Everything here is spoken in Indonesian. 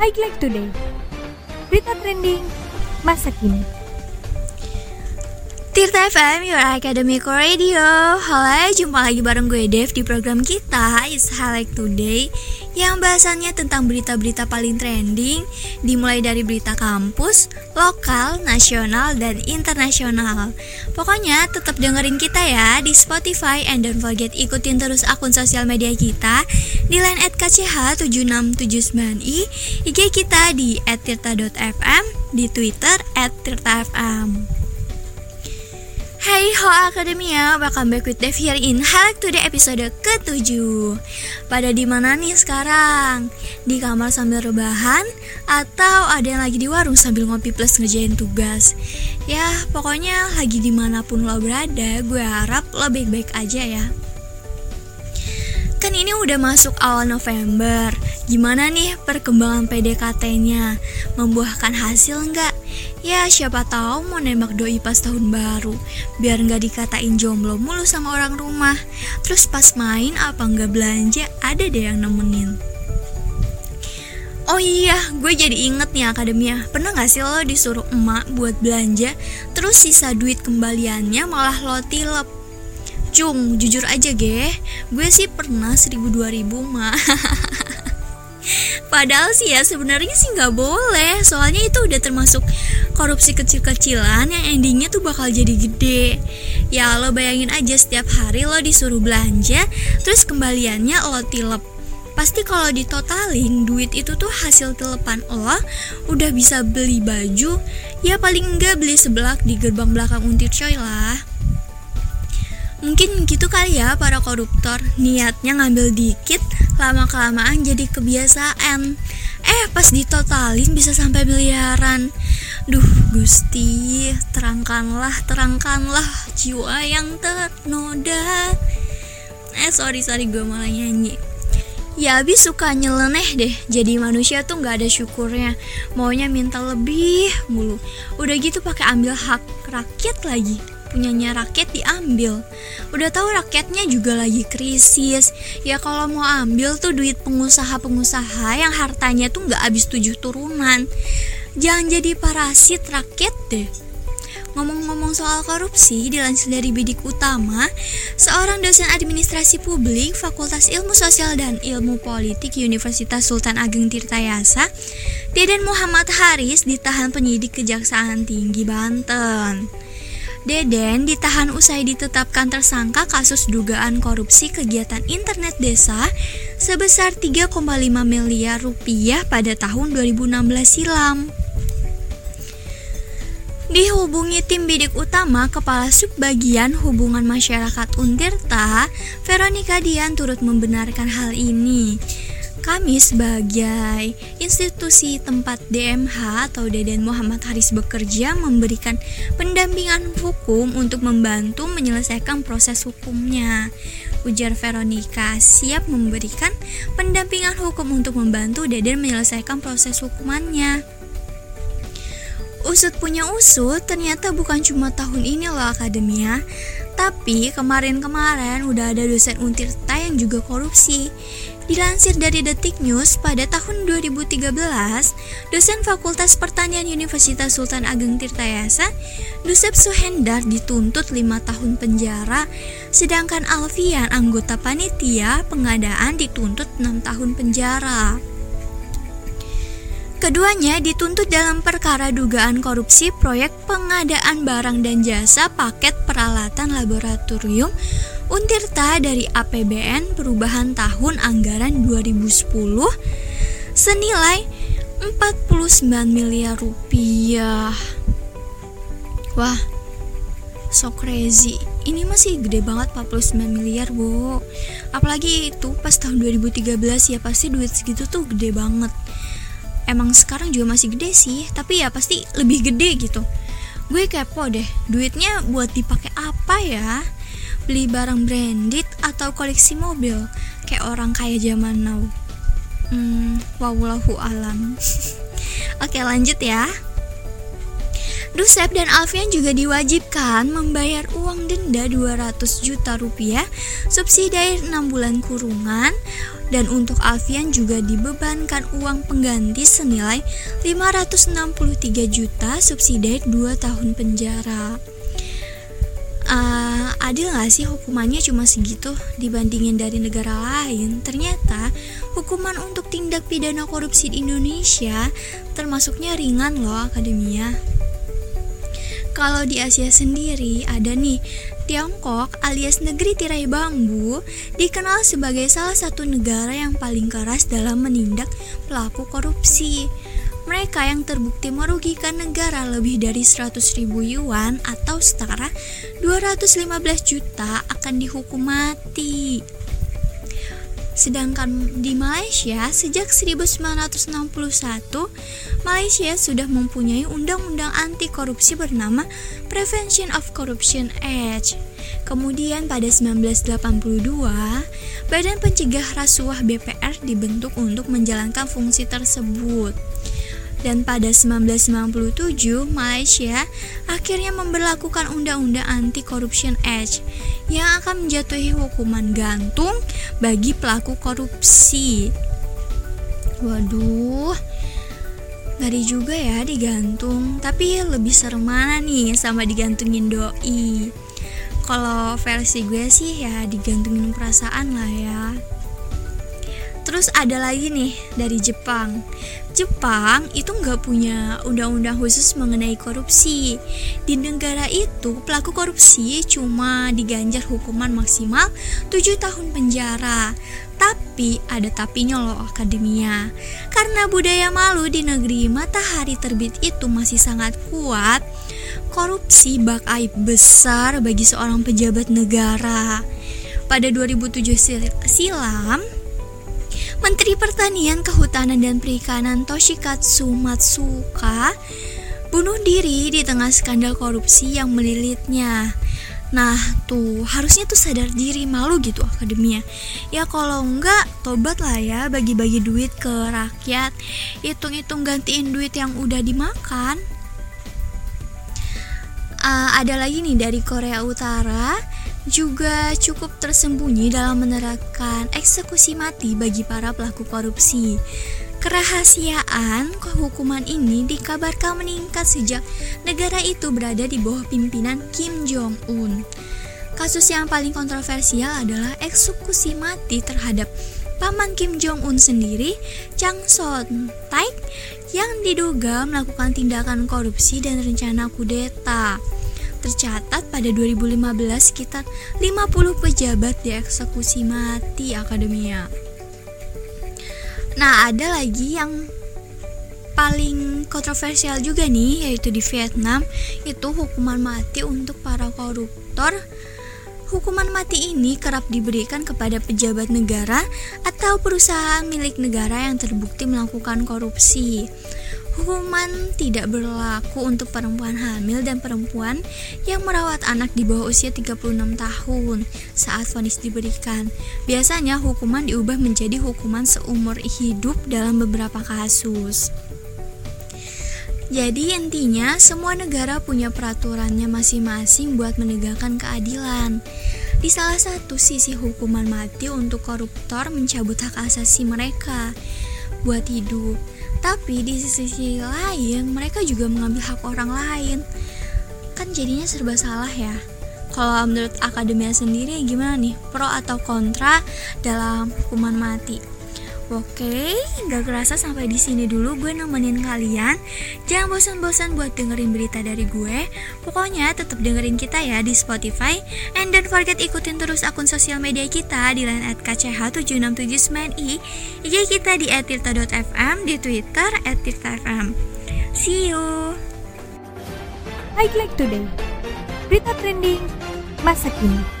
Highlight Today. Berita trending masa kini Tirta FM, your academic radio. Halo, jumpa lagi bareng gue Dev di program kita Is Highlight Today Yang bahasannya tentang berita-berita paling trending Dimulai dari berita kampus, lokal, nasional, dan internasional. Pokoknya tetap dengerin kita ya di Spotify And don't forget ikutin terus akun sosial media kita Di line at KCH7679i IG kita di @tirta.fm Di Twitter @tirta_fm Hai Ho Academia, welcome back with Dev here in Highlight Today episode ke-7 Pada di mana nih sekarang? Di kamar sambil rebahan? Atau ada yang lagi di warung sambil ngopi plus ngerjain tugas? Ya, pokoknya lagi di mana pun lo berada, gue harap lo baik-baik aja ya Kan ini udah masuk awal November Gimana nih perkembangan PDKT-nya? Membuahkan hasil nggak? Ya siapa tahu mau nembak doi pas tahun baru. Biar nggak dikatain jomblo mulu sama orang rumah. Terus pas main apa nggak belanja ada deh yang nemenin. Oh iya, gue jadi inget nih akademia Pernah gak sih lo disuruh emak buat belanja Terus sisa duit kembaliannya malah lo tilep? Cung, jujur aja ge Gue sih pernah seribu dua ribu mah Padahal sih ya sebenarnya sih nggak boleh. Soalnya itu udah termasuk korupsi kecil-kecilan yang endingnya tuh bakal jadi gede. Ya lo bayangin aja setiap hari lo disuruh belanja Terus kembaliannya lo tilep. Pasti kalau ditotalin duit itu tuh hasil telepan lo Udah bisa beli baju. Ya paling enggak beli sebelak di gerbang belakang untir coy lah. Mungkin gitu kali ya para koruptor. Niatnya ngambil dikit Lama-kelamaan jadi kebiasaan. Eh pas ditotalin bisa sampai miliaran. Duh Gusti Terangkanlah, terangkanlah Jiwa yang ternoda. Eh sorry sorry gue malah nyanyi. Ya abis suka nyeleneh deh Jadi manusia tuh gak ada syukurnya. Maunya minta lebih mulu. Udah gitu pakai ambil hak rakyat lagi punyanya rakyat diambil. Udah tahu rakyatnya juga lagi krisis. Ya kalau mau ambil tuh duit pengusaha-pengusaha yang hartanya tuh nggak habis tujuh turunan. Jangan jadi parasit rakyat deh. Ngomong-ngomong soal korupsi, dilansir dari bidik utama, seorang dosen administrasi publik Fakultas Ilmu Sosial dan Ilmu Politik Universitas Sultan Ageng Tirtayasa, Deden Muhammad Haris ditahan penyidik Kejaksaan Tinggi Banten. Deden ditahan usai ditetapkan tersangka kasus dugaan korupsi kegiatan internet desa sebesar 3,5 miliar rupiah pada tahun 2016 silam. Dihubungi tim bidik utama Kepala Subbagian Hubungan Masyarakat Untirta, Veronica Dian turut membenarkan hal ini. Kami sebagai institusi tempat DMH atau Deden Muhammad Haris bekerja memberikan pendampingan hukum untuk membantu menyelesaikan proses hukumnya. Ujar Veronica siap memberikan pendampingan hukum untuk membantu Deden menyelesaikan proses hukumannya. Usut punya usut, ternyata bukan cuma tahun ini loh akademia, tapi kemarin-kemarin udah ada dosen Untirta yang juga korupsi. Dilansir dari Detik News, pada tahun 2013, dosen Fakultas Pertanian Universitas Sultan Ageng Tirtayasa, Dusep Suhendar dituntut 5 tahun penjara, sedangkan Alfian, anggota panitia pengadaan dituntut 6 tahun penjara. Keduanya dituntut dalam perkara dugaan korupsi proyek pengadaan barang dan jasa paket peralatan laboratorium Untirta dari APBN perubahan tahun anggaran 2010 senilai 49 miliar rupiah. Wah, so crazy. Ini masih gede banget 49 miliar, Bu. Apalagi itu pas tahun 2013 ya pasti duit segitu tuh gede banget. Emang sekarang juga masih gede sih, tapi ya pasti lebih gede gitu. Gue kepo deh, duitnya buat dipakai apa ya? beli barang branded atau koleksi mobil kayak orang kaya zaman now hmm wawulahu alam oke lanjut ya Dusep dan Alfian juga diwajibkan membayar uang denda 200 juta rupiah subsidi 6 bulan kurungan Dan untuk Alfian juga dibebankan uang pengganti senilai 563 juta subsidi 2 tahun penjara. Uh, adil gak sih hukumannya cuma segitu dibandingin dari negara lain? Ternyata hukuman untuk tindak pidana korupsi di Indonesia termasuknya ringan loh akademia. Kalau di Asia sendiri ada nih Tiongkok alias negeri tirai bambu dikenal sebagai salah satu negara yang paling keras dalam menindak pelaku korupsi. Mereka yang terbukti merugikan negara lebih dari 100 ribu yuan atau setara 215 juta akan dihukum mati. Sedangkan di Malaysia sejak 1961 Malaysia sudah mempunyai undang-undang anti korupsi bernama Prevention of Corruption Act. Kemudian pada 1982, Badan Pencegah Rasuah BPR dibentuk untuk menjalankan fungsi tersebut dan pada 1997 Malaysia akhirnya memperlakukan Undang-Undang Anti Corruption Act yang akan menjatuhi hukuman gantung bagi pelaku korupsi. Waduh, ngeri juga ya digantung, tapi lebih serem mana nih sama digantungin doi? Kalau versi gue sih ya digantungin perasaan lah ya. Terus ada lagi nih dari Jepang. Jepang itu nggak punya undang-undang khusus mengenai korupsi. Di negara itu pelaku korupsi cuma diganjar hukuman maksimal 7 tahun penjara. Tapi ada tapinya loh akademia. Karena budaya malu di negeri matahari terbit itu masih sangat kuat, korupsi bak aib besar bagi seorang pejabat negara. Pada 2007 silam, Menteri Pertanian, Kehutanan dan Perikanan Toshikatsu Matsuka bunuh diri di tengah skandal korupsi yang melilitnya. Nah tuh harusnya tuh sadar diri malu gitu akademia Ya kalau enggak tobat lah ya bagi-bagi duit ke rakyat. Hitung-hitung gantiin duit yang udah dimakan. Uh, Ada lagi nih dari Korea Utara juga cukup tersembunyi dalam menerapkan eksekusi mati bagi para pelaku korupsi. Kerahasiaan kehukuman ini dikabarkan meningkat sejak negara itu berada di bawah pimpinan Kim Jong-un. Kasus yang paling kontroversial adalah eksekusi mati terhadap paman Kim Jong-un sendiri, Chang Son-taek, yang diduga melakukan tindakan korupsi dan rencana kudeta. Tercatat pada 2015 sekitar 50 pejabat dieksekusi mati akademia. Nah, ada lagi yang paling kontroversial juga nih yaitu di Vietnam itu hukuman mati untuk para koruptor. Hukuman mati ini kerap diberikan kepada pejabat negara atau perusahaan milik negara yang terbukti melakukan korupsi. Hukuman tidak berlaku untuk perempuan hamil dan perempuan yang merawat anak di bawah usia 36 tahun saat vonis diberikan. Biasanya hukuman diubah menjadi hukuman seumur hidup dalam beberapa kasus. Jadi intinya semua negara punya peraturannya masing-masing buat menegakkan keadilan. Di salah satu sisi hukuman mati untuk koruptor mencabut hak asasi mereka buat hidup tapi di sisi lain mereka juga mengambil hak orang lain. Kan jadinya serba salah ya. Kalau menurut akademia sendiri gimana nih? Pro atau kontra dalam hukuman mati Oke, gak kerasa sampai di sini dulu gue nemenin kalian. Jangan bosan-bosan buat dengerin berita dari gue. Pokoknya tetap dengerin kita ya di Spotify. And don't forget ikutin terus akun sosial media kita di line at kch7679i, IG kita di @tirta.fm, di Twitter @tirta.fm. See you. Highlight today. Berita trending masa kini.